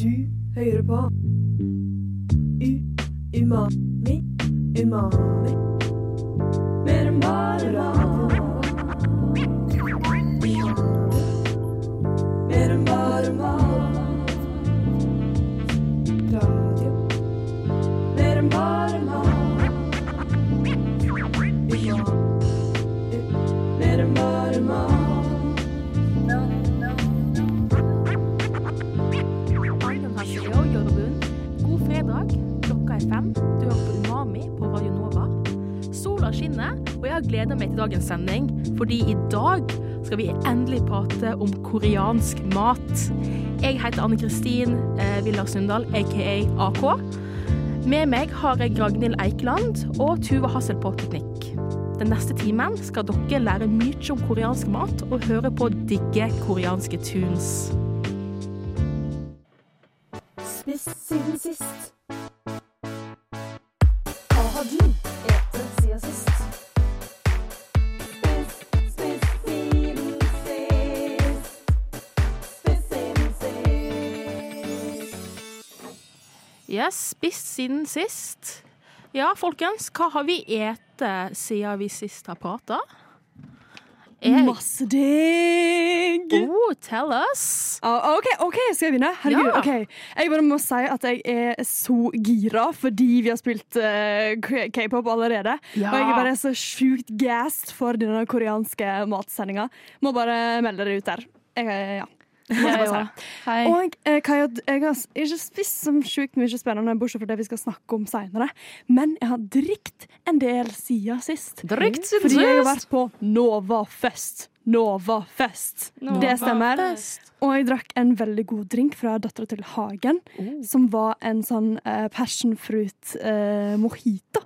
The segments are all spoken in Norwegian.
Du hører på U Umami Umami. Mer enn bare mat Skinner, og jeg har gleda meg til dagens sending, fordi i dag skal vi endelig prate om koreansk mat. Jeg heter Anne Kristin eh, Villa Sundal, aka AK. Med meg har jeg Ragnhild Eikeland og Tuva Hassel på teknikk. Den neste timen skal dere lære mye om koreansk mat og høre på digge koreanske tunes. Yes, spist siden sist. Ja, folkens, hva har vi ete siden vi sist har prata? Jeg... Masse digg! Oh, tell us. Ah, OK, ok, skal jeg begynne? Herregud, Ja. ok. Jeg bare må si at jeg er så gira fordi vi har spilt uh, k-pop allerede. Ja. Og jeg er bare så sjukt gassed for denne koreanske matsendinga. Må bare melde det ut der. Jeg, ja. Jeg. Hei. Og eh, Kaja, jeg har ikke spist så sjukt mye spennende, bortsett fra det vi skal snakke om seinere. Men jeg har drikt en del siden sist. Drikt siden Fordi jeg har vært på Novafest. Novafest. Det stemmer. Og jeg drakk en veldig god drink fra dattera til Hagen, som var en sånn eh, passion fruit eh, mojito.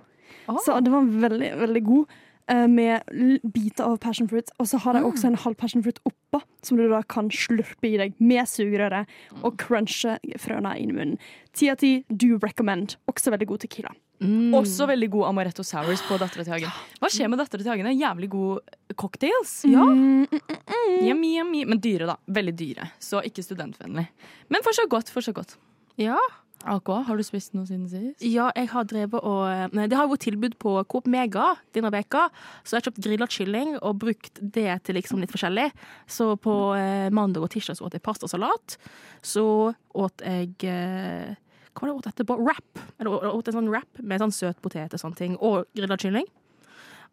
Så det var veldig, veldig god. Eh, Med biter av passion fruit. Og så har de også en halv passion fruit oppå, som du da kan slurpe i deg med sugerøret og crunche frøene inn i munnen. Ti av ti, do recommend. Også veldig god tequila. Også veldig god amaretto sours på Dattera til Hagen. Hva skjer med Dattera til Hagen? Jævlig god cocktails. Ja. Yummy, yummy. Men dyre, da. Veldig dyre. Så ikke studentvennlig. Men fortsatt godt. fortsatt godt. Ja. AK, har du spist noe siden sist? ja, jeg har drevet og Det har vært tilbud på Coop Mega denne veka, så jeg har kjøpt grilla kylling og brukt det til liksom litt forskjellig. Så på eh, mandag og tirsdag så åt jeg pastasalat. Så åt jeg eh, Hva var det jeg åt etterpå? Wrap. Eller åt en sånn wrap med sånn søtpotet og sånne ting. Og grilla kylling.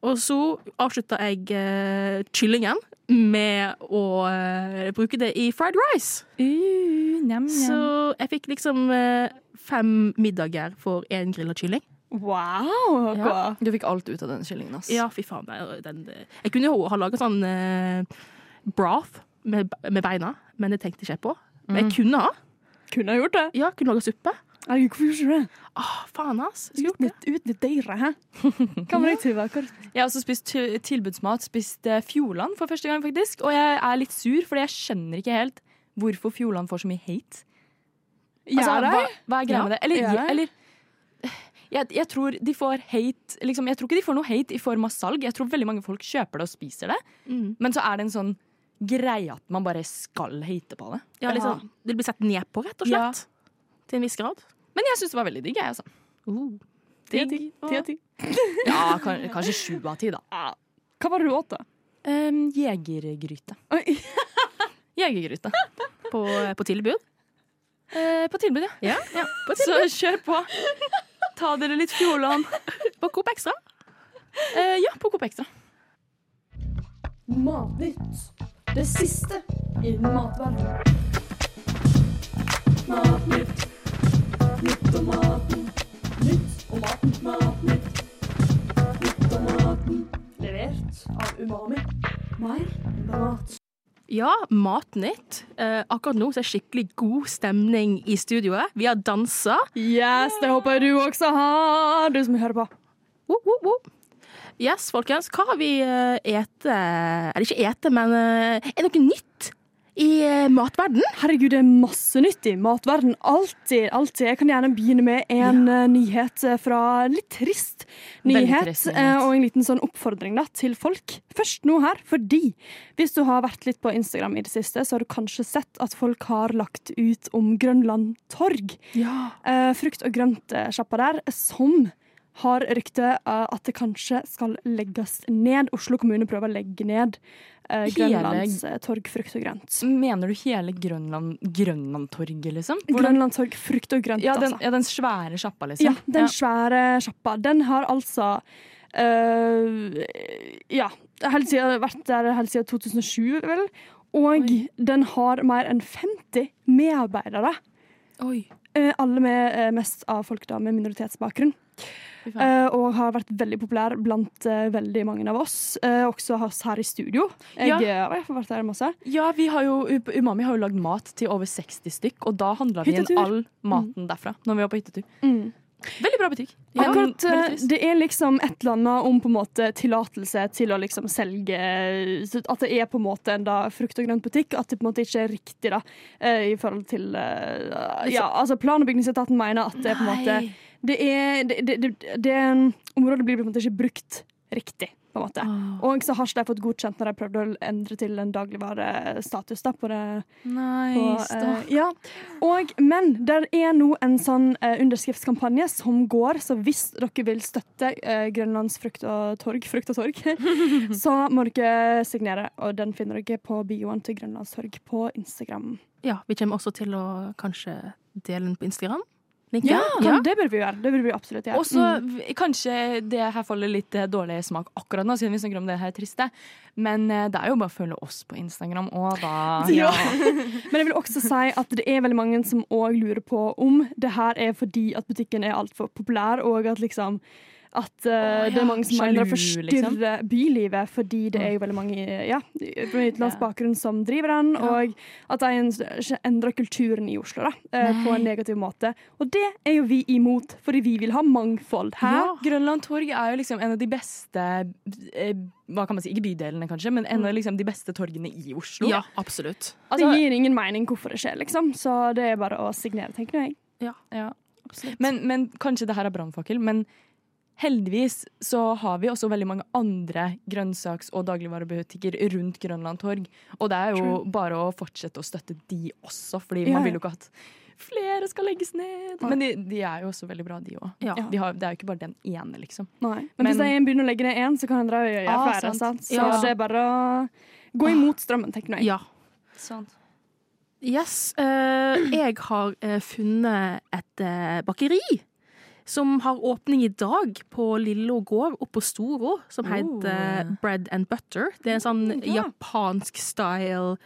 Og så avslutta jeg uh, kyllingen med å uh, bruke det i fried rice. Uh, njam, njam. Så jeg fikk liksom eh, fem middager for én grilla kylling. Wow! Ja. Du fikk alt ut av den kyllingen. ass. Ja, fy faen. Den, Den, jeg kunne jo ha laga sånn broth med, med beina, men det tenkte jeg ikke på. Men jeg kunne ha. Kunne ha gjort det. Ja, kunne laga suppe. Hvorfor gjorde du? Åh, faen, ass. Jeg Ut skulle gjort det. med, ut med deiret, hæ? Hva med deg, Tuva? Jeg har også spist tilbudsmat. Spist eh, Fjordland for første gang, faktisk. Og jeg er litt sur, fordi jeg skjønner ikke helt hvorfor Fjordland får så mye hate. Altså, hva, hva er greia Ja, med det? Eller, ja, eller jeg, jeg tror de får hate liksom, Jeg tror ikke de får noe hate i form av salg. Jeg tror veldig mange folk kjøper det og spiser det. Mm. Men så er det en sånn greie at man bare skal hate på det. Ja, liksom, det blir sett ned på, rett og Ja. Til en viss grad. Men jeg syns det var veldig digg. Jeg, altså. Uh. Ti av ti. Ja, kan, kanskje sju av ti, da. Hva var det du åt, da? Um, jegergryte. Jegergryte. På, på tilbud. Uh, på tilbud, ja. Ja, på Så kjør på. Ta dere litt Fjordland. På Coop Extra. Uh, ja, på Coop Extra. Matnytt. Det siste i matverdenen. Matnytt. Nytt om maten. Nytt om maten. Matnytt. Nytt om maten. Levert av Umami. Mer mat. Ja, Matnytt. Eh, akkurat nå så er det skikkelig god stemning i studioet. Vi har dansa. Yes, det håper jeg du også har, du som hører på. Uh, uh, uh. Yes, folkens. Hva har vi uh, ete Eller ikke ete, men uh, er det noe nytt i eh, matverden? Herregud, det er masse nytt i matverden. Alltid, alltid. Jeg kan gjerne begynne med en ja. nyhet fra litt trist nyhet, trist nyhet. og en liten sånn oppfordring da, til folk. Først nå her, fordi hvis du har vært litt på Instagram i det siste, så har du kanskje sett at folk har lagt ut om Grønland Torg. Ja. Frukt- og grønt-sjappa der, som har rykte at det kanskje skal legges ned. Oslo kommune prøver å legge ned eh, Grønlands uh, torg frukt og grønt. Mener du hele Grønland, Grønlandtorget, liksom? Grønlandstorg frukt og grønt, ja, den, altså. Ja, den svære sjappa, liksom? Ja, den ja. svære sjappa. Den har altså uh, Ja, helt siden, vært der helt siden 2007, vel. Og Oi. den har mer enn 50 medarbeidere. Oi. alle med mest av folk da med minoritetsbakgrunn. Uh, og har vært veldig populær blant uh, veldig mange av oss. Uh, også her i studio. Jeg, ja. har vært her masse. Ja, vi har jo, Umami har jo lagd mat til over 60 stykk, og da handla vi inn all maten mm. derfra. Når vi var på hyttetur. Mm. Veldig bra butikk. Ja, Akkurat, det er liksom et eller annet om på en måte tillatelse til å liksom selge At det er på en måte en da frukt- og grøntbutikk. At det på en måte ikke er riktig da i forhold til Ja, altså Plan- og bygningsetaten mener at det er på en måte det er det, det, det, det, Området blir på en måte ikke brukt riktig. på en måte. Oh. Og så har ikke de fått godkjent når de prøvde å endre til en dagligvarestatus. da på det. Nice, på, uh, ja. Og, men der er nå en sånn uh, underskriftskampanje som går, så hvis dere vil støtte uh, Grønlands frukt og torg, frukt og torg så må dere signere. Og den finner dere på bioen til Grønlandstorg på Instagram. Ja, vi kommer også til å kanskje dele den på Instagram. Ja, ja, det bør vi gjøre. Det bør vi absolutt gjøre. Og så mm. Kanskje det her faller litt dårlig smak akkurat nå, siden vi snakker om det her triste. Men eh, det er jo bare å følge oss på Instagram, og da ja. Men jeg vil også si at det er veldig mange som òg lurer på om det her er fordi at butikken er altfor populær, og at liksom at uh, oh, ja. det er mange som mener å forstyrre liksom. bylivet, fordi det er jo veldig mange ja, med utenlandsk bakgrunn som driver den, og at de endrer kulturen i Oslo da, uh, på en negativ måte. Og det er jo vi imot, fordi vi vil ha mangfold her. Ja. Grønland Torg er jo liksom en av de beste eh, hva kan man si, Ikke bydelene, kanskje, men en av mm. liksom, de beste torgene i Oslo. Ja, absolutt. Altså, det gir ingen mening hvorfor det skjer, liksom. Så det er bare å signere, tenker jeg. Ja, ja absolutt. Men, men kanskje det her er brannfakkel, men Heldigvis så har vi også veldig mange andre grønnsaks- og dagligvarebutikker rundt Grønland torg. Og det er jo True. bare å fortsette å støtte de også, fordi yeah. man vil jo ikke at flere skal legges ned. Men de, de er jo også veldig bra, de òg. Ja. De det er jo ikke bare den ene, liksom. Nei. Men, Men hvis en begynner å legge ned én, så kan en gjøre ah, flere. Sant? Så ja. det er bare å gå imot strømmen, tenker jeg. Ja. Sant. Yes. Uh, jeg har uh, funnet et uh, bakeri som har åpning i dag på Lillo gård oppå Storo, som oh. heter Bread and Butter. Det er en sånn ja. japansk style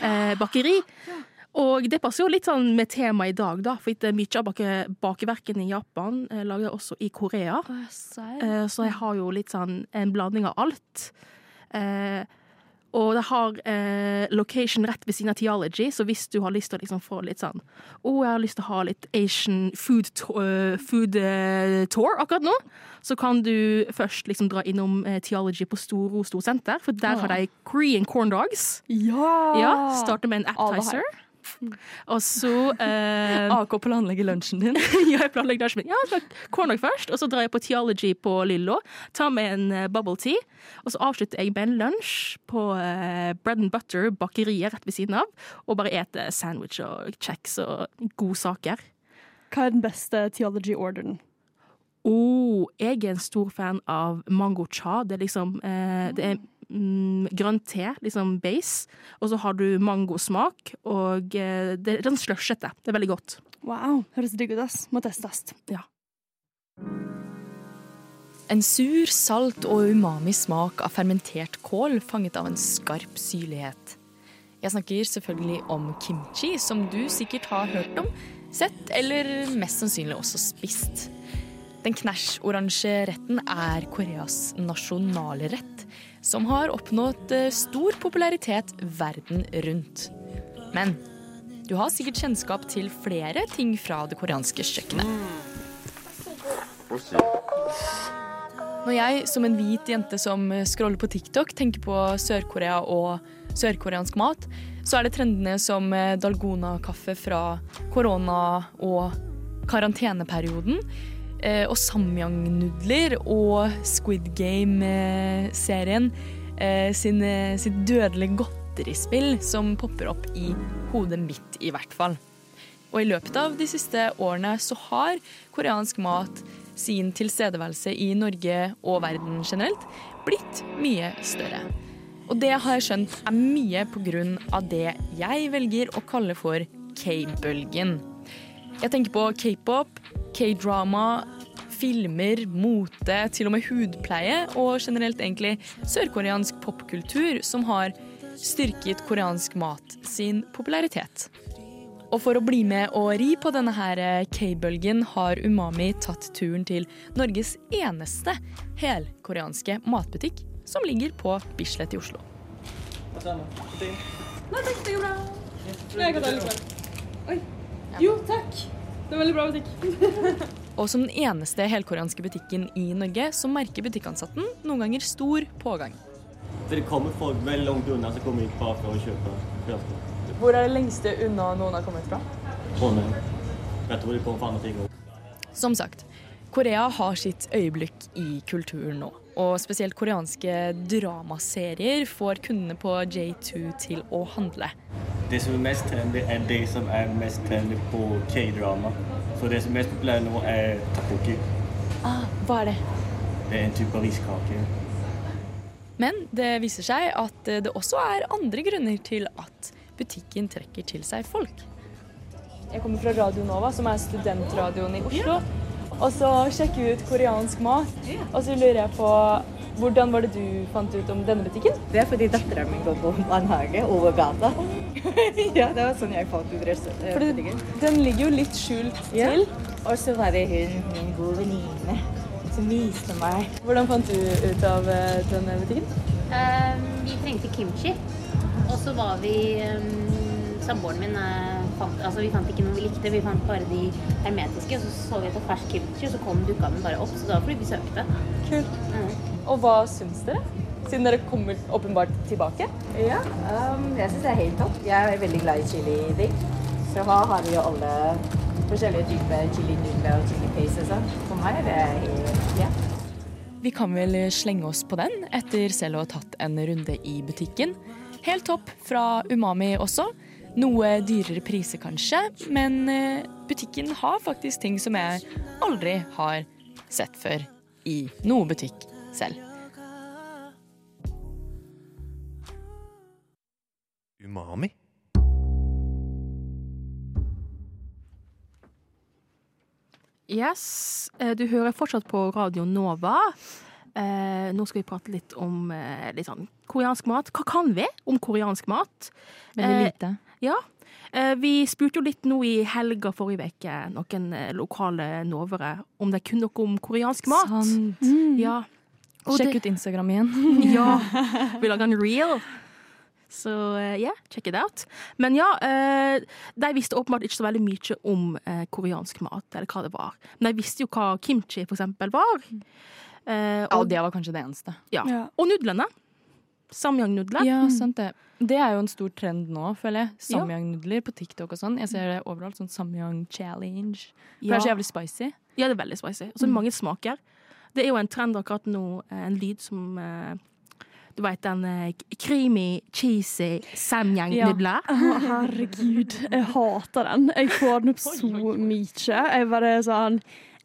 eh, bakeri. Ja. Og det passer jo litt sånn med temaet i dag, da, for mye av bake, bakeverkene i Japan eh, lager jeg også i Korea. Eh, så jeg har jo litt sånn en blanding av alt. Eh, og det har eh, location rett ved siden av Theology, så hvis du har lyst til å liksom få litt sånn Å, oh, jeg har lyst til å ha litt Asian food, to uh, food uh, tour akkurat nå, så kan du først liksom dra innom eh, Theology på Storo Storsenter, for der har de Korean corn dogs. Ja! ja Starter med en appetizer. Og så eh, AK planlegger lunsjen din? ja, jeg planlegger lunsjen min. Ja, corndog først, og så drar jeg på Theology på Lillo. Tar med en uh, bubble tea. Og så avslutter jeg med en lunsj på uh, Bread and Butter, bakeriet rett ved siden av. Og bare ete sandwich og kjeks og godsaker. Hva er den beste Theology-orderen? Oh, jeg er en stor fan av mango cha. Det er liksom eh, det er mm, grønn te, liksom base. Og så har du mangosmak, og eh, det er sånn slushete. Det er veldig godt. Wow, høres digg ut, ass. Må testes. Ja. En sur, salt og umami smak av fermentert kål fanget av en skarp syrlighet. Jeg snakker selvfølgelig om kimchi, som du sikkert har hørt om, sett eller mest sannsynlig også spist. Den knæsj-oransje retten er Koreas nasjonale rett, som har oppnådd eh, stor popularitet verden rundt. Men du har sikkert kjennskap til flere ting fra det koreanske kjøkkenet. Når jeg som en hvit jente som scroller på TikTok tenker på Sør-Korea og sørkoreansk mat, så er det trendene som eh, dalgona-kaffe fra korona- og karanteneperioden. Eh, og samyang-nudler og Squid Game-serien eh, sin, sitt dødelige godterispill som popper opp i hodet mitt, i hvert fall. Og i løpet av de siste årene så har koreansk mat sin tilstedeværelse i Norge og verden generelt blitt mye større. Og det har jeg skjønt er mye pga. det jeg velger å kalle for K-bølgen. Jeg tenker på k-pop, k-drama, filmer, mote, til og med hudpleie og generelt egentlig sørkoreansk popkultur som har styrket koreansk mat sin popularitet. Og for å bli med og ri på denne her eh, K-bølgen har Umami tatt turen til Norges eneste helkoreanske matbutikk, som ligger på Bislett i Oslo. Nei takk, det går bra. Jeg kan ta likevel. Oi. Jo, takk. Det er veldig bra butikk. og som den eneste helkoreanske butikken i Norge, så merker butikkansatten noen ganger stor pågang. Det kommer folk veldig langt unna som kommer hit bare for å kjøpe kveldsmat. Hvor er det lengste unna noen har kommet fra? Trondheim. Jeg tror de kommer fra andre ting òg. Som sagt, Korea har sitt øyeblikk i kulturen nå. Og spesielt koreanske dramaserier får kundene på J2 til å handle. Det som er mest trendy, er det som er mest trendy på K-drama. Så det som er mest populært nå, er takoki. Ah, hva er det? Det er en type riskake. Men det viser seg at det også er andre grunner til at butikken trekker til seg folk. Jeg kommer fra Radio Nova, som er studentradioen i Oslo. Og så sjekker vi ut koreansk mat. Og så lurer jeg på hvordan var det du fant ut om denne butikken? Det er fordi dattera mi går på barnehage over gata. ja, det var sånn jeg fant ut butikken. Den ligger jo litt skjult ja. til. Og så var det hun, min gode venninne, som viste meg. Hvordan fant du ut av eh, denne butikken? Um, vi trengte kimchi. Og så var vi um, Samboeren min fant, altså vi fant ikke noe vi likte, vi fant bare de hermetiske. Og så så vi etter fersk kimchi, og så kom dukka den bare opp. Så det var fordi vi søkte. Kult. Mm. Og hva syns dere? Siden dere kommer åpenbart tilbake? Ja, um, jeg syns det er helt topp. Jeg er veldig glad i chili-ting. Så her har vi jo alle forskjellige typer chili nudler og chili paste og sånn. For meg er det helt ja. Vi kan vel slenge oss på den etter selv å ha tatt en runde i butikken. Helt topp fra Umami også. Noe dyrere priser kanskje, men eh, butikken har faktisk ting som jeg aldri har sett før i noe butikk selv. Umami? Yes, eh, du hører fortsatt på Radio Nova. Eh, nå skal vi prate litt om eh, litt sånn koreansk mat. Hva kan vi om koreansk mat? Veldig eh, lite. ja. Eh, vi spurte jo litt nå i helga forrige uke, noen eh, lokale novere, om de kunne noe om koreansk mat. Sant. Mm. Ja. Sjekk det, ut Instagram igjen. ja. Vi lager en reel. Så ja, yeah, check it out. Men ja, uh, de visste åpenbart ikke så veldig mye om uh, koreansk mat, eller hva det var. Men de visste jo hva kimchi for eksempel var. Uh, og, ja, det var kanskje det eneste. Ja. ja. Og nudlene. Samyang-nudler. Ja, sant det. Det er jo en stor trend nå, føler jeg. Samyang-nudler på TikTok og sånn. Jeg ser det overalt. Sånn Samyang challenge. For ja. det er så jævlig spicy. Ja, det er veldig spicy. Og så mm. mange smaker. Det er jo en trend akkurat nå, eh, en lyd som uh, du veit den uh, creamy, cheesy samyang-nudler. Ja. Herregud, jeg hater den. Jeg får den opp så mye. Jeg bare sånn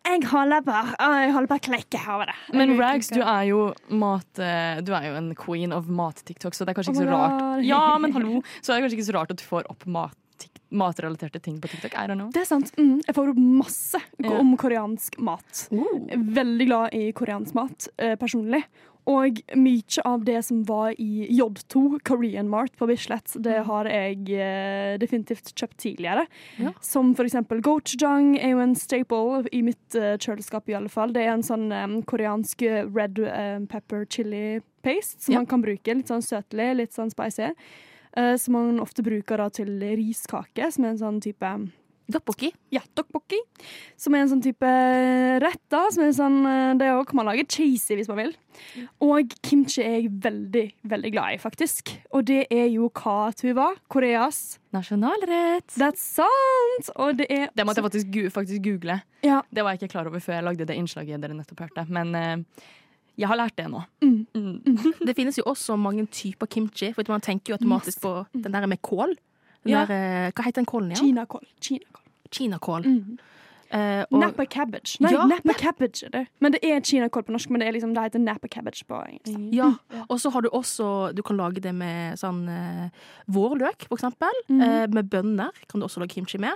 jeg holder bare, Jeg holder bare å over det. Men Rags, du er jo mat eh, Du er jo en queen of mat-TikTok, så det er kanskje ikke så rart Ja, men hallo Så det er kanskje ikke så rart at du får opp mat matrelaterte ting på TikTok. I don't know. Det er sant. Mm, jeg får opp masse om koreansk mat. Uh. Veldig glad i koreansk mat uh, personlig. Og mye av det som var i J2, Korean Mart på Bislett, det mm. har jeg eh, definitivt kjøpt tidligere. Ja. Som for eksempel gochujang er jo en staple i mitt eh, kjøleskap, i alle fall. Det er en sånn um, koreansk red pepper chili paste som ja. man kan bruke. Litt sånn søtlig, litt sånn spicy. Som man ofte bruker da til riskake, som er en sånn type Dokboki. Ja, dokboki. Som er en sånn type rett, da. Som er sånn, eh, det òg kan man lage cheesy hvis man vil. Og kimchi er jeg veldig, veldig glad i, faktisk. Og det er jo hva, Tuva? Koreas Nasjonalrett. That's sant! Og det er Det måtte jeg faktisk, faktisk google. Ja. Det var jeg ikke klar over før jeg lagde det innslaget dere nettopp hørte. Men uh, jeg har lært det nå. Mm. Mm. Det finnes jo også mange typer kimchi, for man tenker jo automatisk på den der med kål. Ja. der, eh, hva heter den kålen igjen? kinakål. Kinakål. Kinakål. Mm. Uh, og- Napa cabbage. Nei, Ja, Napa cabbage er det. Men det er kinakål på norsk, men det, er liksom, det heter Napa cabbage på engelsk. Ja, og så har du også Du kan lage det med sånn uh, vårløk, for eksempel. Mm. Uh, med bønner kan du også lage kimchi med.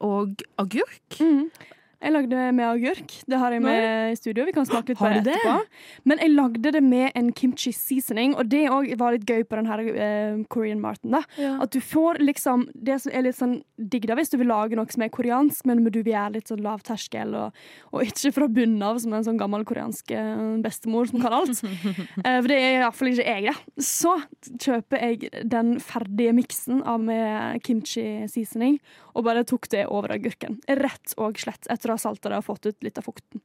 Og agurk. Mm. Jeg lagde med agurk. Det har jeg med i studio. Vi kan smake litt på det etterpå. Men jeg lagde det med en kimchi seasoning, og det òg var litt gøy på den her eh, Korean Martin. da. At du får liksom det som er litt sånn digg da, hvis du vil lage noe som er koreansk, men du vil gjøre litt sånn lav terskel, og, og ikke fra bunnen av som en sånn gammel koreansk eh, bestemor som kan alt. Eh, For det er iallfall ikke jeg, da. Så kjøper jeg den ferdige miksen av med kimchi seasoning, og bare tok det over agurken. Rett og slett etter å ha salta det og fått ut litt av fukten.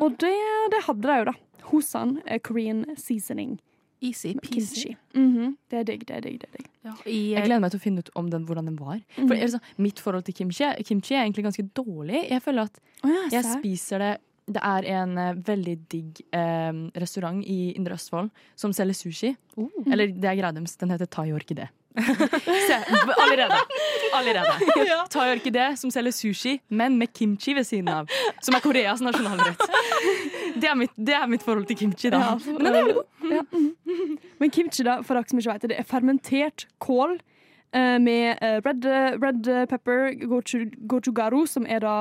Og det, det hadde de jo, da. Hosan eh, Korean seasoning. Easy peasy. Kimchi. -hmm. Det er digg, det er digg. det er digg. Ja, i, Jeg gleder meg til å finne ut om den, hvordan den var. Mm. For altså, Mitt forhold til kimchi, kimchi er egentlig ganske dårlig. Jeg føler at oh, ja, jeg spiser det Det er en uh, veldig digg uh, restaurant i Indre Østfold som selger sushi. Oh. Eller det er greia deres. Den heter Thai Orkidé. Se, allerede. Allerede. Thai Orkidé som selger sushi, men med kimchi ved siden av. Som er Koreas nasjonalrett. Det er mitt, det er mitt forhold til kimchi, da. Ja, Men den er veldig god. Ja. Men kimchi, da, for dere som ikke vet det, det er fermentert kål med eh, red, red pepper, gochu, gochugaru, som er da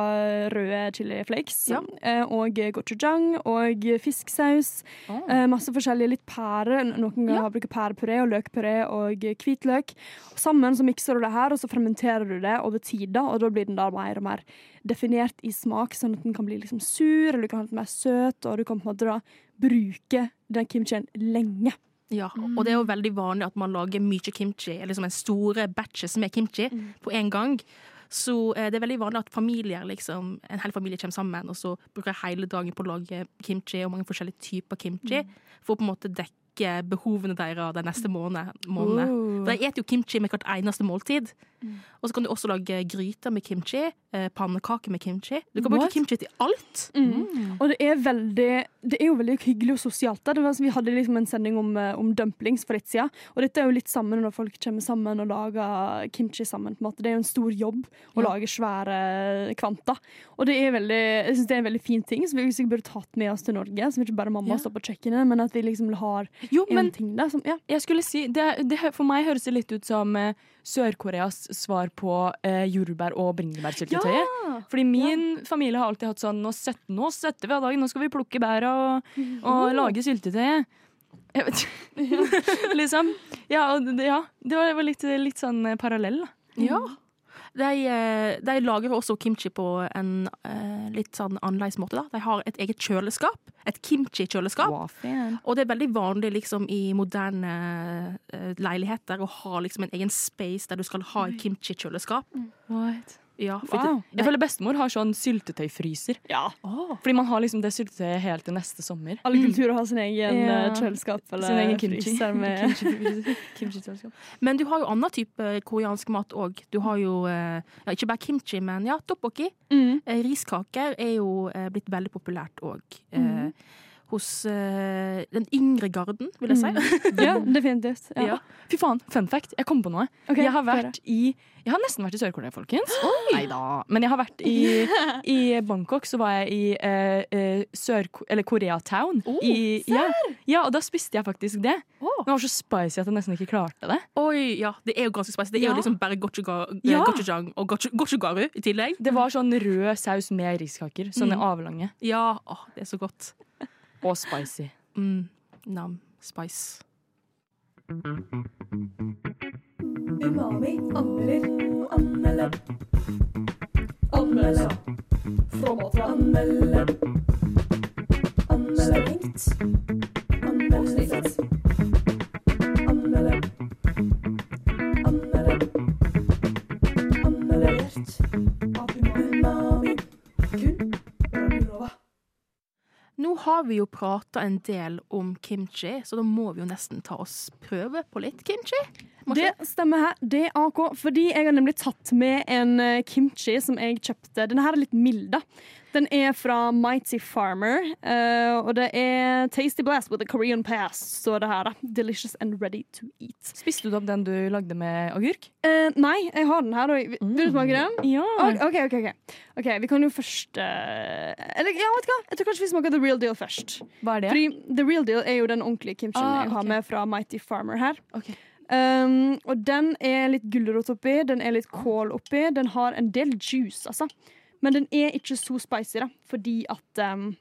røde chili flakes, Ja. eh, og gochujang og fisksaus. Oh. masse forskjellige, litt pære. Noen ganger bruker pærepuré og løkpuré og hvitløk. Sammen så mikser du det her, og så fermenterer du det over tid, da, og da blir den da mer og mer definert i smak, sånn at den kan bli liksom sur, eller du kan ha den mer søt, og du kan på en måte da bruke den kimchien lenge. Ja, og det er jo veldig vanlig at man lager mye kimchi, eller liksom en store batches med kimchi på en gang. Så eh, det er veldig vanlig at familier, liksom, en hel familie kommer sammen, og så bruker hele dagen på å lage kimchi og mange forskjellige typer kimchi, for å på en måte dekke behovene deres den neste måned, Uh. For de spiser jo kimchi med hvert eneste måltid. Og så kan du også lage gryter med kimchi, eh, pannekaker med kimchi. Du kan bruke What? kimchi til alt. Og det er, veldig, det er jo veldig hyggelig og sosialt. Da. Det var, vi hadde liksom en sending om, eh, om dumplings for litt siden. Og dette er jo litt sammen når folk kommer sammen og lager kimchi sammen. På en måte. Det er jo en stor jobb å lage svære kvanta. Og det er veldig, jeg synes det er en veldig fin ting som vi sikkert burde tatt med oss til Norge. Som ikke bare mamma Ja. står på kjøkkenet, men at vi liksom har Jo, en men ting da, som ja. jeg skulle si det, det, For meg høres det litt ut som uh, Sør-Koreas svar på uh, jordbær- og bringebærsyltetøyet. Fordi min familie har alltid hatt sånn Nå, setter, nå setter vi av dagen, nå skal vi plukke bæra og, og lage syltetøyet. Jeg vet ikke. liksom. Ja, det, ja, det var, det var litt, litt sånn eh, parallell. da. Ja. De, eh, de lager også kimchi på en uh, litt sånn annerledes måte. Da. De har et eget kjøleskap. Et kimchi-kjøleskap. Og det er veldig vanlig liksom, i moderne uh, leiligheter å ha liksom, en egen space der du skal ha et kimchi-kjøleskap. What? Ja, Wow. det, Jeg føler bestemor har sånn syltetøyfryser. Fordi man har liksom det syltetøyet helt til neste sommer. Alle kulturer har sin egen Ja. eh, kjøleskap eller Sin egen kimchi. fryser med Kimchi-fryser. Kimchi-kjøleskap. Men du har jo annen type koreansk mat òg. Du har jo eh, ja, ikke bare kimchi, men ja, tteokbokki. mm. Eh, Riskaker er jo eh, blitt veldig populært òg. Eh, Hos uh, den yngre garden, vil jeg si. Ja, definitivt. Ja. Ja. Fy faen, fun fact. Jeg kom på noe. Okay, jeg har vært i Jeg har nesten vært i Sør-Korea, folkens. Neida. Men jeg har vært i, i Bangkok, så var jeg i eh, Sør... Eller Koreatown. Oh, i, ja. ja, og da spiste jeg faktisk det. Det var så spicy at jeg nesten ikke klarte det. Oi, ja, det er jo ganske spicy. Det er jo liksom bare gochujang og gochugaru i tillegg. Det var sånn rød saus med riskaker. Sånne Mm. avlange. Ja, åh, det er så godt. Og spicy. Mm. Nam. Spice. Umami anmelder, anmelde. Anmelde. Fra Anmelde Anmelder. Anmelde. Anmelde. Anmelde Anmelder. Har vi jo prata en del om kimchi, så da må vi jo nesten ta oss prøve på litt kimchi. Det stemmer her. Det er AK. Fordi jeg har nemlig tatt med en eh, kimchi som jeg kjøpte. Denne her er litt mild, da. Den er fra Mighty Farmer, eh, og det er Tasty Blast with a Korean pass, står det her. da. Delicious and ready to eat. Spiste du opp den du lagde med agurk? Eh, nei, jeg har den her. Og, vil du smake den? Ja. Ok, ok, ok, ok. Vi kan jo først eh, Eller ja, vet du hva? Jeg tror kanskje vi smaker the real deal først. Hva er det? Fordi the real deal er jo den ordentlige kimchien Ah, jeg har med fra Mighty Farmer her. Ok. Um, og den er litt gulrot oppi, den er litt kål oppi. Den har en del juice, altså. Men den er ikke så spicy, da, fordi at um,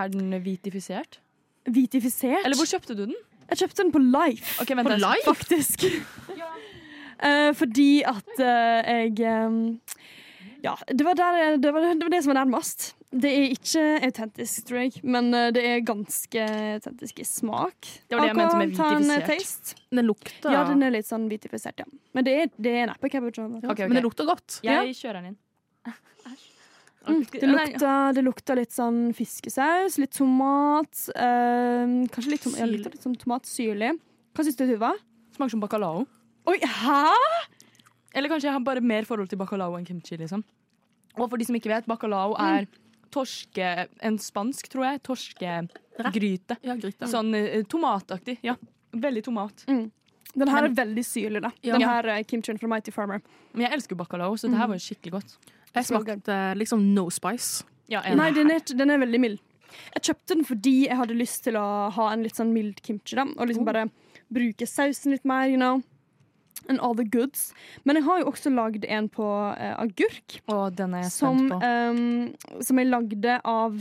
Er den hvitifisert? Hvitifisert? Eller hvor kjøpte du den? Jeg kjøpte den på Life. Ok, vent, På Life? Faktisk. uh, fordi at uh, jeg um, Ja, det var, der, det, var, det var det som var nærmest. Det er ikke autentisk, tror jeg, men eh, det er ganske autentisk i smak. Det var det jeg mente med eh, hvitifisert. Den lukter Ja, den er litt sånn hvitifisert, ja. Men det er, det er neppe cabbage. Okay, okay. Men det lukter godt. Jeg kjører den inn. Mm, det, lukter, det lukter litt sånn fiskesaus, litt tomat. øh, kanskje litt, tom ja, lukter litt sånn tomatsyrlig. Hva syns du, Tuva? Smaker som bacalao. Oi, hæ?! Eller kanskje jeg har bare mer forhold til bacalao enn kimchi. liksom Og for de som ikke vet, bacalao er torske En spansk, tror jeg. Torskegryte. Ja, gryte. Sånn eh, tomataktig. Ja. Veldig tomat. Den her Men- er veldig syrlig, da. Ja. Den her uh, kimchien fra Mighty Farmer. Men jeg elsker bacalao, så det her var jo skikkelig godt. Jeg smakte liksom no spice. Ja, enig. Nei, den er, den er veldig mild. Jeg kjøpte den fordi jeg hadde lyst til å ha en litt sånn mild kimchi. Da, og liksom bare bruke sausen litt mer, you know. And all the goods. Men jeg har jo også lagd en på uh, agurk. Og den er jeg Som, på. Um, som jeg lagde av,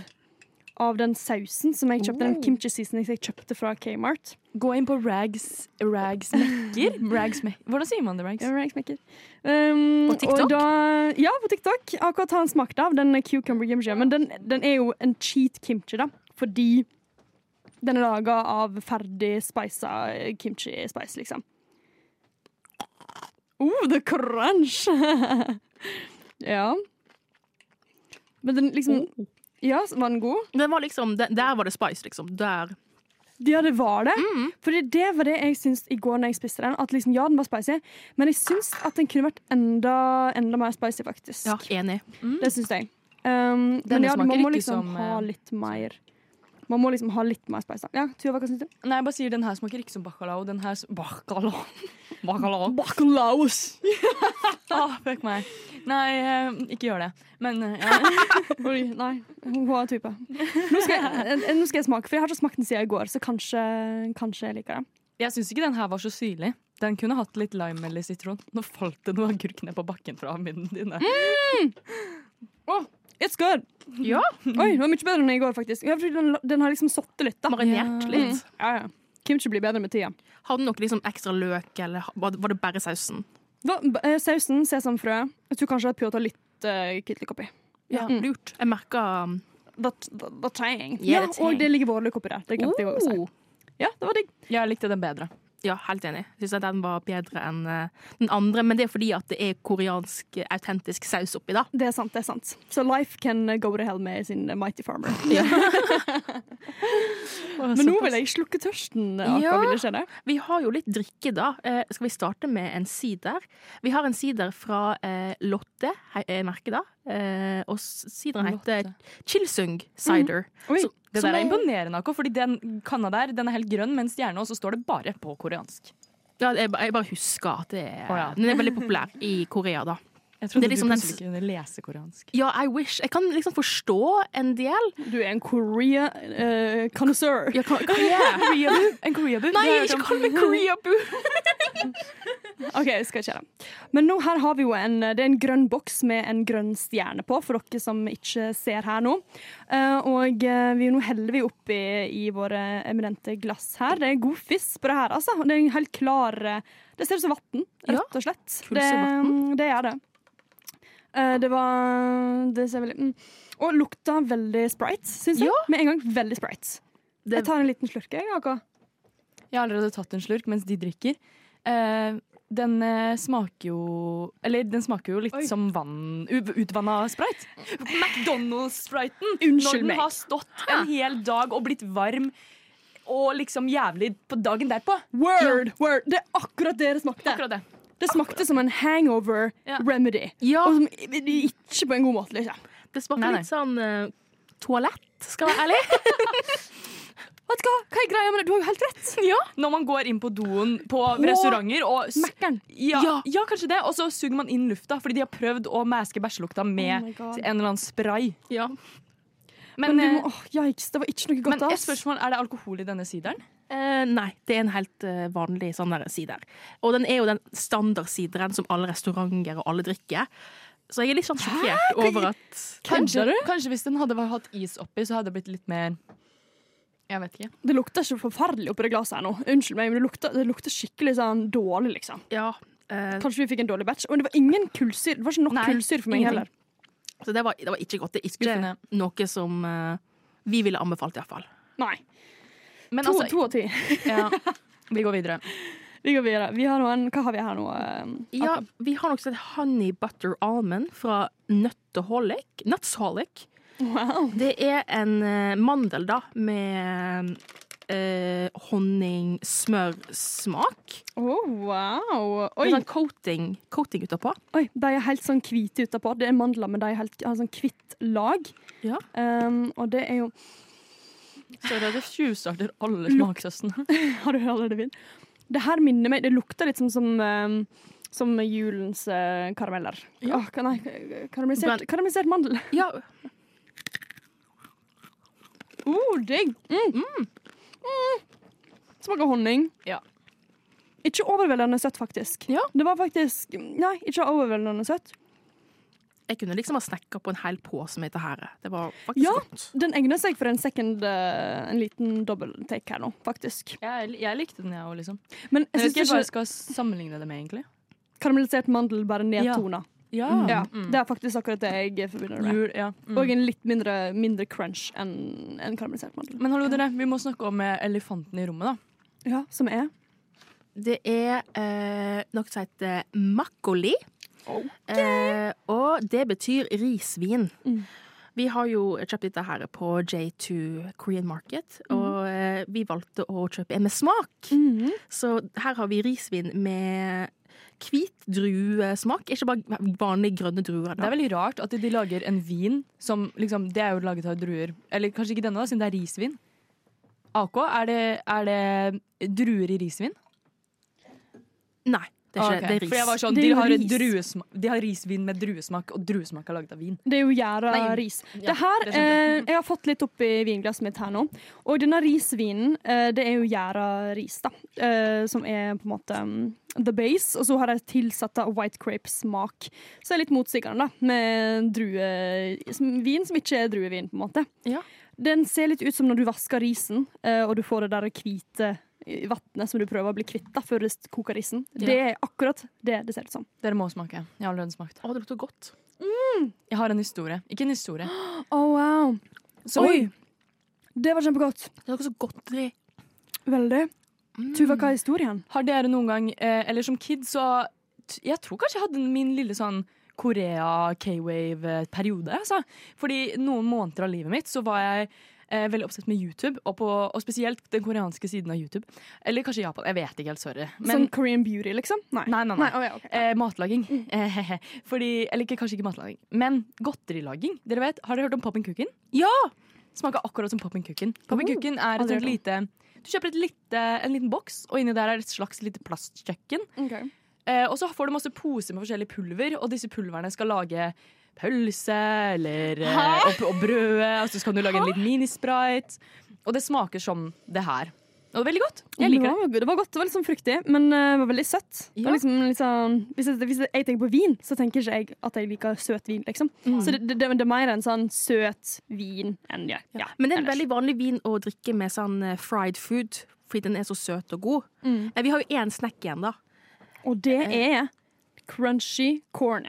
av den sausen som jeg kjøpte. Den Oh. kimchi seasoning jeg kjøpte fra Kmart. Gå inn på Rags Ragsmekker. Rags Hvordan sier man det, Rags? Ja, Rags Um, På TikTok? Da, ja, på TikTok. Akkurat har han smakt av den cucumber kimchi. Men den, den er jo en cheat kimchi, da. Fordi den er laga av ferdig spisa kimchi spice, liksom. Oh, the crunch! ja. Men den liksom Ja, var den god? Den var liksom, der, der var det spice, liksom. Der. Ja, det var det. Fordi det var det jeg syntes i går når jeg spiste den. At liksom, ja, den var spicy, men jeg syns at den kunne vært enda, enda mer spicy, faktisk. Ja, enig. Det syns jeg. Um, men ja, man må liksom som, ha eh, litt mer Man må liksom ha litt mer spice. Ja, Tuva, hva syns du? Nei, jeg bare sier den her smaker ikke som bacalao. Den her Bacalao. Bacalao. Bacalaos! Ah, fuck meg. Nei, eh, ikke gjør det. Men eh, ja. Oi, nei. Hun har type. Nå skal, jeg, eh, nå skal jeg smake, for jeg har ikke smakt den siden i går, så kanskje, kanskje jeg liker det. Jeg syns ikke den her var så syrlig. Den kunne hatt litt lime eller sitron. Nå falt det noe agurk ned på bakken fra munnen din. Der. It's good! Ja, Oi, det var mye bedre enn i går, faktisk. Ja, den, den har liksom sittet litt, da. marinert litt. Ja, ja. Kimchi blir bedre med tida. Hadde noe liksom ekstra løk, eller var det bare sausen? Da, eh, sausen, sesamfrø. Jeg tror kanskje jeg ta litt uh, hvitløk oppi. Ja, Mm. lurt. Jeg merka That, that, that. Yeah, Ja, og det ligger vårløk oppi der. Det glemte jeg å si. oh. Ja, det var digg. Jeg likte den bedre. Ja, helt enig. Jeg syns den var bedre enn eh, den andre, men det er fordi at det er koreansk eh, autentisk saus oppi, da. Det er sant, det er sant. Så Life can uh, go to hell med sin Mighty Farmer. Men nå vil jeg slukke tørsten. Aka, Ja. vil det skje det? Vi har jo litt drikke, da. Eh, skal vi starte med en sider? Vi har en sider fra eh, Lotte, er merket da. Eh, og sideren heter Chilsung Cider. Oi, Så- Det der er imponerende, Ako, fordi den kanna der den er helt grønn med en stjerne, og så står det bare på koreansk. Ja, jeg, jeg bare husker at det er, oh, ja. den er veldig populær i Korea, da. Jeg trodde er liksom du den plutselig kunne lese koreansk. Ja, I wish. Jeg kan liksom forstå en del. Du er en Korea uh, connoisseur. Ja, kan, Korea. Koreabu? En koreabu? Nei, ikke om. kall meg Koreabu! OK, jeg skal ikke det. Men nå her har vi jo en, det er en grønn boks med en grønn stjerne på, for dere som ikke ser her nå. Eh, og eh, vi nå heller vi oppi i våre eminente glass her. Det er god fisk på det her, altså. Det er en helt klar eh, Det ser ut som vann, rett og slett. Ja, Det, det er det. Det var Det ser veldig mm. Og lukta veldig sprite, syns jeg. Ja. Med en gang veldig sprite. Det- Jeg tar en liten slurk, jeg, Aka. Jeg har allerede tatt en slurk mens de drikker. Den eh, smaker jo Eller den smaker jo litt Oi. som vann Utvanna sprite. McDonald's-spriten! Når den meg. har stått en hel dag og blitt varm og liksom jævlig på dagen derpå. Word, word. Det er akkurat det det smakte. Akkurat det. Det smakte som en hangover Ja. remedy. Ja, Og som, ikke på en god måte, liksom. det smakte Nei, nei. litt sånn uh, toalett, skal jeg være ærlig. Vet du hva? Hva er greia med det? Du har jo helt rett. Når man går inn på doen på restauranter og Mækkern. ja, Ja. ja, kanskje det. Og så suger man inn lufta fordi de har prøvd å maske bæsjelukta Oh med oh en eller annen spray. Ja. Men, Men, du eh, må, åh, yikes, det var ikke noe men godt. et ass. spørsmål, er det alkohol i denne sideren? Eh, nei, det er en helt uh, vanlig sånn der sider. Og den er jo den standardsideren som alle restauranter og alle drikker. Så jeg er litt sånn sjokkert over at Kanskje, kanskje hvis den hadde hatt is oppi, så hadde det blitt litt mer Jeg vet ikke. Det lukter ikke forferdelig oppi det glasset her nå. Unnskyld meg, men det lukter, det lukter skikkelig sånn dårlig, liksom. Ja. eh, Kanskje vi fikk en dårlig batch. Men det var ingen kullsyre. Det var ikke nok Nei, kullsyre for meg ingenting. heller. så det var, det var ikke godt. Det er ikke Skuffende. noe som eh, vi ville anbefalt, iallfall. Nei. Men To, altså, to av ti. ja, vi går videre. Vi går videre. Vi har noen, hva har vi her nå? eh, Ja, vi har noe som heter Honey Butter Almond fra Nøtteholic. Nutsholic. Wow. Det er en eh, mandel, da, med eh, honning-smør-smak. Oh, wow. Med sånn coating, coating utapå. Oi, de er helt sånn hvite utapå. Det er mandler, men de er helt, har sånn hvitt lag. Ja. Um, og det er jo Sorry det jeg tjuvstarter alle smakshøstene. Har du allerede begynt? Det her minner meg Det lukter litt som som, um, som julens uh, karameller. Ja. Oh, nei, karamellisert, karamellisert mandel. Ja, Oh, digg! Mm. Mm. Smaker honning. Ja. Ikke overveldende søtt, faktisk. Ja. Det var faktisk Nei, ikke overveldende søtt. jeg kunne liksom ha snekka på en hel pose med dette her. Det var faktisk Ja. godt. Den egner seg for en second eh, En liten double take her nå, faktisk. Jeg, jeg likte den, jeg òg, liksom. Men Jeg jeg vet ikke hva jeg skal sammenligne det med, egentlig. karamellisert mandel bare nedtona. Ja. Ja, Mm. Det er faktisk akkurat det jeg forbinder det med. Jul, ja. Mm. Og en litt mindre, mindre crunch enn en karamellisert mandel. Men hallo, dere, vi må snakke om eh, elefanten i rommet, da. Ja, Som er Det er eh, noe som heter makoli. Eh, og det betyr risvin. Mm. Vi har jo kjøpt dette her på J2 Korean Market, og eh, vi valgte å kjøpe en med smak. Mm. Så her har vi risvin med hvit druesmak, ikke bare vanlige grønne druer. Det er veldig rart at de lager en vin som liksom Det er jo laget av druer. Eller kanskje ikke denne, da, siden det er risvin. AK, er det, er det druer i risvin? Nei, det er ikke okay. det er ris. For sånn, de har, ris. de har risvin med druesmak, og druesmak er laget av vin. Det er jo gjæra ris. ja, det her, det eh, jeg har fått litt oppi vinglasset mitt her nå. Og denne risvinen, eh, det er jo gjæra ris, da. Eh, som er på en måte um, the base. Og så har jeg tilsatt white grape-smak. Så er litt motsigende, da. Med druevin som- vin som ikke er druevin, på en måte. Ja. Den ser litt ut som når du vasker risen, eh, og du får det der hvite i vannet som du prøver å bli kvitt da, før du koker risen. Det er akkurat det det ser ut som. Dere må smake. Jeg har allerede smakt. Å, det lukter godt. Jeg har en historie. Ikke en historie. Oh, wow. Så, Oi! Det var kjempegodt. Det lukter så godteri. Veldig. Tuva, hva er historien? Har dere noen gang, eh, eller som kid, så Jeg tror kanskje jeg hadde min lille sånn Korea K-wave-periode. Altså. Fordi noen måneder av livet mitt så var jeg eh, veldig oppsett med YouTube, og, på, og spesielt den koreanske siden av YouTube. Eller kanskje Japan. Jeg vet ikke helt, sorry. Men Som Korean beauty, liksom? Nei. Nei, nei, nei. å ja, ok. eh, matlaging. Fordi, eller ikke, kanskje ikke matlaging, men godterilaging. Dere vet, Har dere hørt om Poppin' Cookin? Ja! Smaker akkurat som Poppin' Cookin. Poppin' Oh, Cookin er et lite Du kjøper et lite, en liten boks, og inni der er et slags lite plastkjøkken. Ok. Eh, og så får du masse poser med forskjellig pulver, og disse pulverne skal lage pølse eller eh, og, og brødet. Og så kan du lage en liten minisprite. Og det smaker som det her. Og det var veldig godt. Jeg liker det. var, det var godt, det var litt sånn fruktig, men eh, det var veldig søtt. Det var liksom, liksom, hvis, jeg, hvis jeg tenker på vin, så tenker ikke jeg at jeg liker søt vin. liksom. Så det, det, det er mer en sånn søt vin enn ja. ja Men det er en veldig vanlig vin å drikke med sånn eh, fried food, fordi den er så søt og god. Mm. Vi har jo én snack igjen, da. Og det er crunchy corn.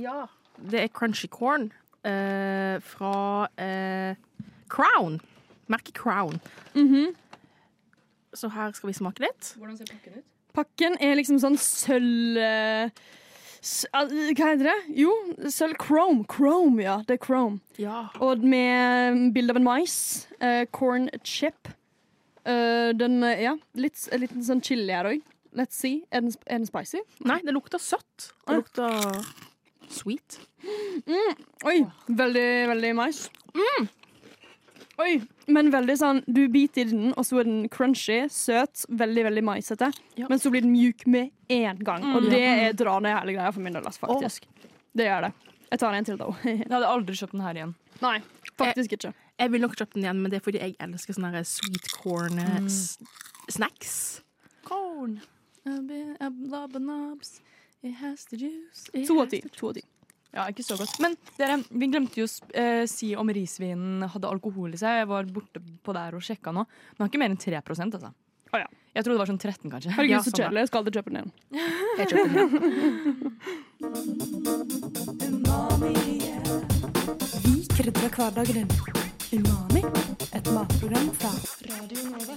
Ja. Det er crunchy corn eh, fra eh, Crown. Merket Crown. Mhm. Så her skal vi smake litt. Hvordan ser pakken ut? Pakken er liksom sånn sølv eh, ah, Hva heter det? Jo, sølv chrome. Chrome, ja. Det er chrome. Ja. Og med bilde av en mais. Uh, corn chip. Uh, den, eh, ja, litt, en liten sånn chili her òg. Let's see. Er den, er den spicy? Nei, det lukter søtt. Det lukter sweet. Oi, veldig, veldig mais. Oi, men veldig sånn Du biter i den, og så er den crunchy, søt, veldig veldig maisete. Ja. Men så blir den mjuk med en gang. Og det er dra ned hele greia for min del, faktisk. Oh. Det gjør det. Jeg tar en til, da. Jeg hadde aldri kjøpt den her igjen. Nei, faktisk ikke. Jeg vil nok kjøpt den igjen, men det er fordi jeg elsker sånne her sweet corn mm. snacks. Corn. Has the juice. It To av has ti. juice. To av ti. Ja, ikke så godt. Men dere, vi glemte jo å eh, si om risvinen hadde alkohol i seg. Jeg var borte på der og sjekka nå. Den har ikke mer enn 3 altså. Oh, ja. Jeg trodde det var sånn 13, kanskje. Herregud, Ja, så samme. kjedelig. Jeg skal aldri kjøpe den igjen. Jeg kjøper den igjen. Vi krydrer hverdagen din. Umami, et matprogram fra Radio Nova.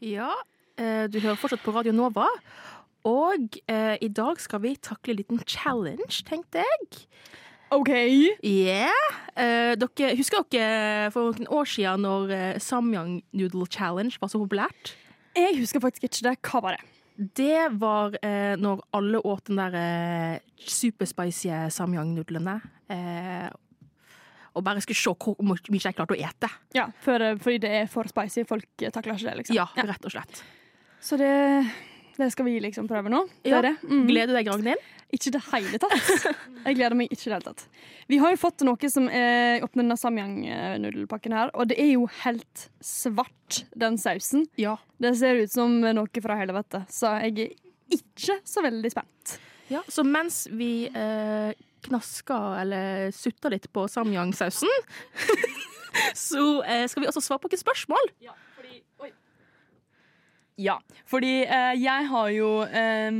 Ja, eh, du hører fortsatt på Radio Nova. Og eh, i dag skal vi takle en liten challenge, tenkte jeg. OK. Yeah. Eh, dere, husker dere for noen år siden når eh, Samyang Noodle Challenge var så populært? Jeg husker faktisk ikke det. Hva var det? Det var eh, når alle åt den der eh, superspicy samyang-nudlene. Eh, og bare skulle se hvor mye jeg klarte å ete. Ja, for, eh, Fordi det er for spicy. Folk eh, takler ikke det, liksom. Ja, rett og slett. Så det, det skal vi liksom prøve nå. Ja. Mm. Gleder du deg, Ragnhild? Ikke i det hele tatt. Jeg gleder meg ikke i det hele tatt. Vi har jo fått noe som er oppi denne samyang-nudelpakken her, og det er jo helt svart, den sausen. Ja. Det ser ut som noe fra helvete, så jeg er ikke så veldig spent. Ja, så mens vi eh, knasker eller sutter litt på samyang-sausen, så eh, skal vi også svare på noen spørsmål. Ja, fordi eh, jeg har jo eh,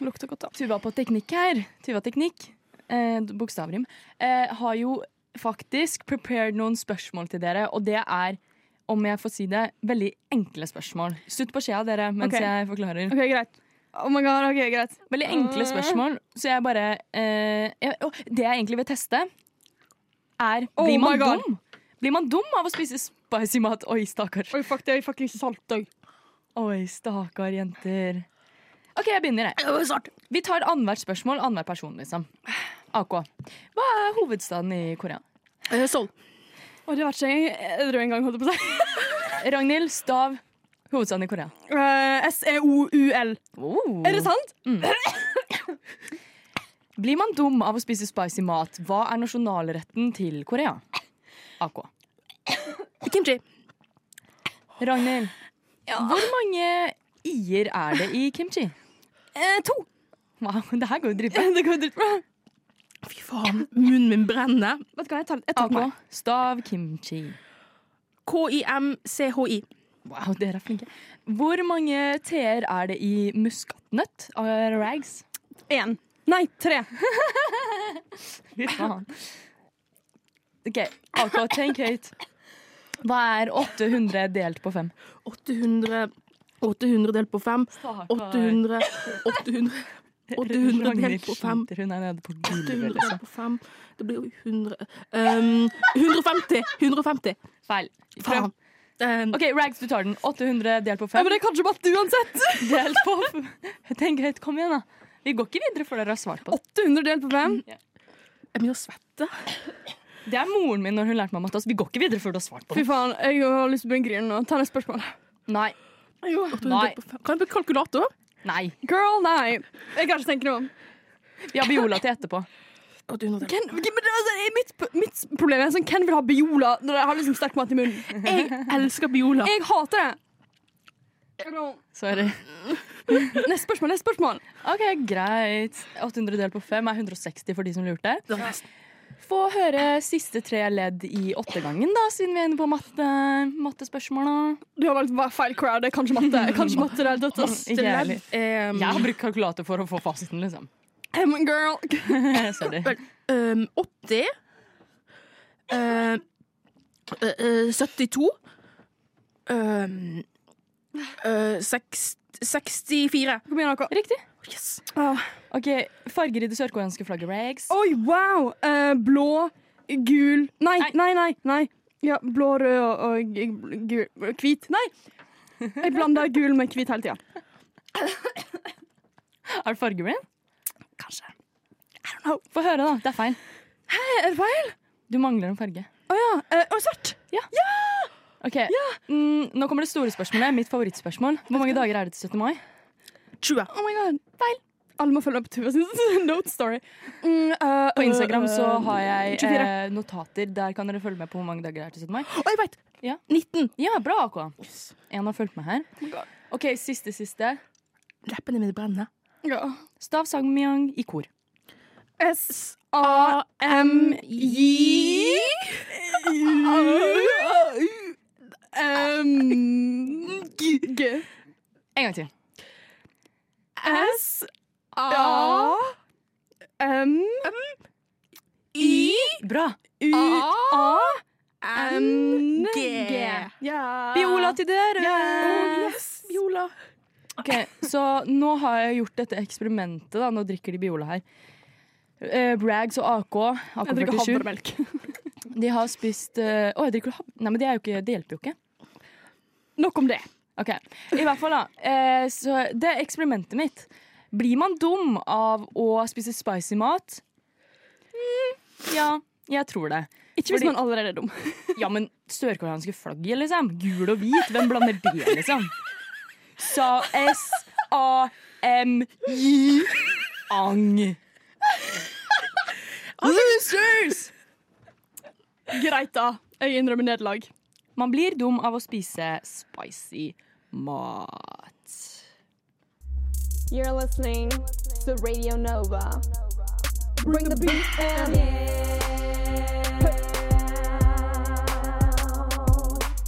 Lukter godt, da. Tuva på teknikk her. Tuva teknikk, eh, bokstavrim, eh, har jo faktisk prepared noen spørsmål til dere, og det er, om jeg får si det, veldig enkle spørsmål. Slutt på skjea, dere, mens okay. jeg forklarer. OK, greit. Oh my god, ok, greit. Veldig enkle spørsmål, så jeg bare eh, jeg, Det jeg egentlig vil teste, er Oh Blir man dum? Blir man dum av å spise spicy mat? Oi, stakkar. Oi, fuck, det er faktisk salt òg. Oi, stakkar jenter. OK, jeg begynner, jeg. Vi tar annethvert spørsmål, annenhver person, liksom. AK. Hva er hovedstaden i Korea? Eh, Seoul. Og det ikke jeg edru en gang, holdt jeg på å si. Ragnhild, stav hovedstaden i Korea. Uh, S-E-O-U-L. Oh. Er det sant? Blir man dum av å spise spicy mat? Hva er nasjonalretten til Korea? AK. Kimchi. Ragnhild, hvor mange i-er er det i kimchi? Eh, to. Wow, det her går jo dritbra. Det går dritbra. Fy faen, munnen min brenner. Vet du hva, jeg tar, jeg tar Stav kimchi. K-I-M-C-H-I. Wow, dere er flinke. Hvor mange t-er er det i muskatnøtt rags? Én. Nei, tre. Fy faen. OK, AK, tenk høyt. Hva er 800 delt på 5? 800 800 delt på 5. 800 800 800 delt på 5. Hun er nede på 800 gulvet, liksom. på 5. Det blir jo 100 um, 150! 150. Feil. Faen. Um, OK, Rags, du tar den. 800 delt på Ja, 5. men det er kanskje matte uansett. Delt på Tenk høyt, kom igjen, da. Vi går ikke videre før dere har svart på det. 800 delt på fem. Jeg begynner å svette. Det er moren min når hun lærte meg matte. Altså, vi går ikke videre før du har svart på det. Fy faen, jeg har lyst til å begynne å grine nå. Ta neste spørsmål. Nei. Jo, Nei. Kan jeg bruke kalkulator? Nei. Girl, nei. Jeg kan ikke tenke noe om. Vi har Biola til etterpå. 800 delt. Ken, men altså, mitt, mitt problem er sånn, Hvem vil ha Biola når jeg har liksom sterk mat i munnen? Jeg elsker Biola. Jeg hater det. Sorry. Neste spørsmål. neste spørsmål OK, greit. 800 delt på 5 er 160 for de som lurte. Det var nesten- Få høre siste tre ledd i åttegangen, da, siden vi er inne på matte, mattespørsmål. Du har valgt feil crowd. Kanskje matte. Jeg matte i det hele tatt, ass. Ikke jeg heller. Um, Jeg har brukt kalkulator for å få fasiten, liksom. Um, girl. Sorry. um, 80 um, uh, uh, 72 um, uh, seks- 64. Kom igjen, dere. Riktig. Yes. Ah. OK, farger i det sørkoreanske flagget, Rags. Oi, wow! Eh, blå, gul Nei, nei, nei. nei. Ja, blå, rød og, og gul Hvit. Nei! Jeg blander gul med hvit hele tida. Er du fargeblind? Kanskje. Få høre, da. Det er feil. Er det feil? Du mangler en farge. Å ja. Eh, og svart. Ok, mm, Nå kommer det store spørsmålet. Mitt favorittspørsmål. Hvor mange dager er det til 17. mai? 20. Oh my god. Feil. Alle må følge opp Tuva sin note story. Mm, uh, På Instagram så eh, har jeg 24. eh, notater. Der kan dere følge med på hvor mange dager det er til 17. mai. Å, jeg! Ja. 19. Ja, bra, AK. En har fulgt med her. OK, siste, siste. Leppene mine brenner. Ja. Stav Sangmyang i kor. S-A-M-J Um, G. En gang til. S-A-M-Y Bra. U-A-N-G. Viola Biola til dere! Yes. Biola. Ok, Så nå har jeg gjort dette eksperimentet. da Nå drikker de Biola her. Eh, Rags og AK, Jeg drikker havremelk. de har spist eh, Å, jeg drikker hav... Nei, men det, er jo ikke, det hjelper jo ikke. Nok om det. Ok, I hvert fall, da. Eh, så det er eksperimentet mitt. Blir man dum av å spise spicy mat? Mm, ja, jeg tror det. Ikke hvis Fordi- man allerede er dum. Ja, men sørkoreanske flagget, liksom. Gul og hvit. Hvem blander det, liksom? Sa S-A-M-J Ang. Losers! Greit, da. Jeg innrømmer nederlag. Man blir dum av å spise spicy mat. You're listening to Radio Nova. Bring the beat and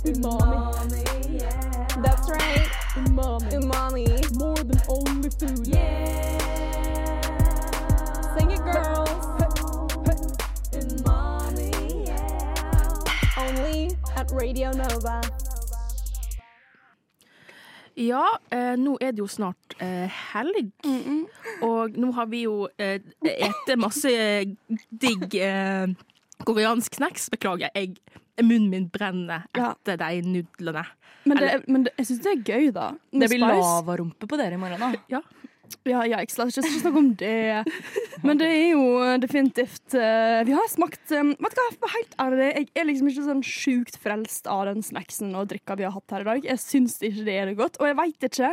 Umami. That's right. Umami. Umami. More than only food. Yeah. Sing it, girls. Umami. Yeah. Only at Radio Nova. Ja, eh, nå er det jo snart eh, helg. Og nå har vi jo eh, ete masse digg eh, koreansk snacks. Beklager, jeg, munnen min brenner Ja. etter de nudlene. Men, det, Eller- men det, jeg syns det er gøy, da. med Det blir lavarumpe på dere i morgen, da. Ja. Ja, ja, ikke, la oss ikke snakke om det. Men det er jo definitivt uh, Vi har smakt um, Vet du hva, for helt ærlig, jeg er liksom ikke sånn sjukt frelst av den snacksen og drikka vi har hatt her i dag. Jeg syns ikke det er det godt. Og jeg veit ikke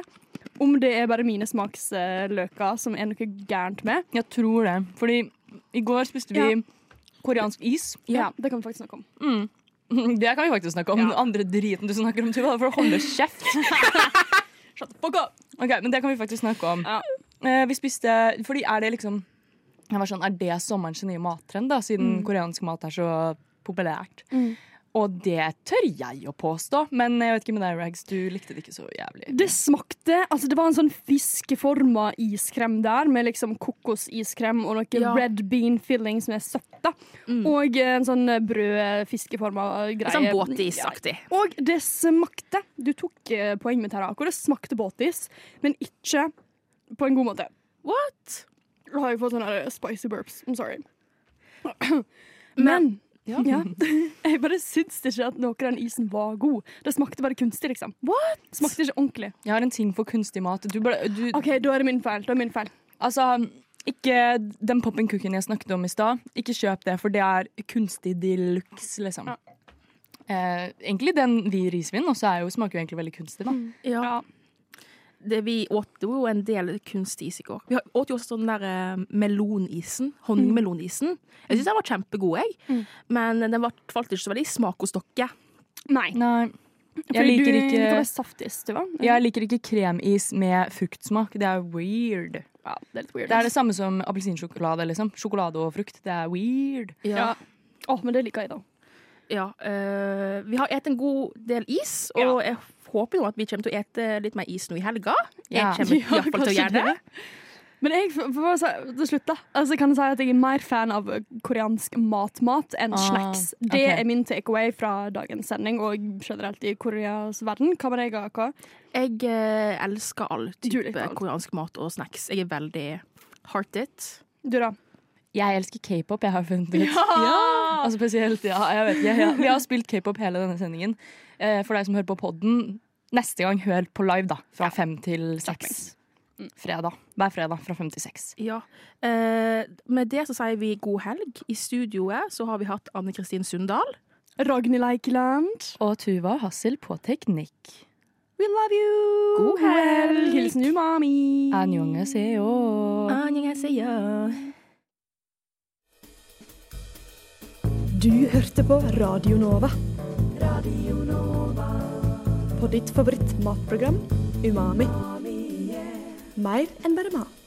om det er bare mine smaksløker som er noe gærent med. Jeg tror det. Fordi i går spiste vi Ja. koreansk is. Ja, Det kan vi faktisk snakke om. Mm. Det kan vi faktisk snakke om. Den andre driten du snakker om, Tuva, for å holde kjeft. Shut the fuck up. Ok, Men det kan vi faktisk snakke om. Eh, vi spiste Fordi er det liksom jeg var sånn, Er det sommerens nye mattrend, da, siden Mm. koreansk mat er så populært? Mm. Og det tør jeg å påstå, men jeg vet ikke med deg, Rags. Du likte det ikke så jævlig. Det smakte Altså, det var en sånn fiskeforma iskrem der, med liksom kokosiskrem og noe Ja. red bean filling som er søtt. Mm. Og en sånn brød-fiskeforma greie. Sånn båtisaktig. Ja. Og det smakte Du tok poeng poenget mitt her, Ako. Det smakte båtis, men ikke på en god måte. What? Da har jeg fått sånne spicy burps. I'm sorry. Men Ja. ja. Jeg bare syns ikke at noe av den isen var god. Det smakte bare kunstig, liksom. What? Smakte ikke ordentlig. Jeg har en ting for kunstig mat. Du, bare- du, OK, da er det min feil. Da er det min feil. Altså, ikke den popping cooken jeg snakket om i stad. Ikke kjøp det, for det er kunstig de luxe, liksom. Eh, egentlig den vi risvin og så smaker jo egentlig veldig kunstig, da. Ja. Det vi åt jo en del kunstis i går. Vi åt jo også den der eh, melonisen. Honningmelonisen. Jeg syns den var kjempegod, jeg. Mm. Men den var, falt ikke så veldig i smak hos dere. Nei. Nei. Jeg liker du, ikke saftis, du. Jeg liker ikke kremis med fruktsmak. Det er weird. Ja, det er litt weird. Det er det samme som appelsinsjokolade. liksom. Sjokolade og frukt. Det er weird. Ja. Å, men det liker jeg, da. Ja, eh, vi har spist en god del is, og jeg håper jo at vi kommer til å ete litt mer is nå i helga. Jeg Ja. kommer i Ja, hvert til å gjøre det. Men jeg, for, til slutt, da, altså kan jeg si at jeg er mer fan av koreansk matmat enn Ah, snacks. Det okay. er min takeaway fra dagens sending og generelt i Koreas verden. Hva med deg, AK? Jeg eh, elsker all type koreansk mat og snacks. Jeg er veldig hearted. Du, da? Jeg elsker k-pop, jeg har funnet ut. Og spesielt, ja, jeg vet ja, Ja, vi har spilt k-pop hele denne sendingen. Eh, for deg som hører på podden, neste gang hør på live, da. Fra fem til seks. Fredag. Hver fredag fra fem til seks. Ja. Eh, med det så sier vi god helg. I studioet så har vi hatt Anne Kristin Sundal. Ragnhild Eikeland. Og Tuva Hassel på teknikk. We love you! God helg! Hilsen umami. Annyeonghaseyo. Annyeonghaseyo. Du hørte på Radio Nova. På ditt favorittmatprogram Umami. Mer enn bare mat.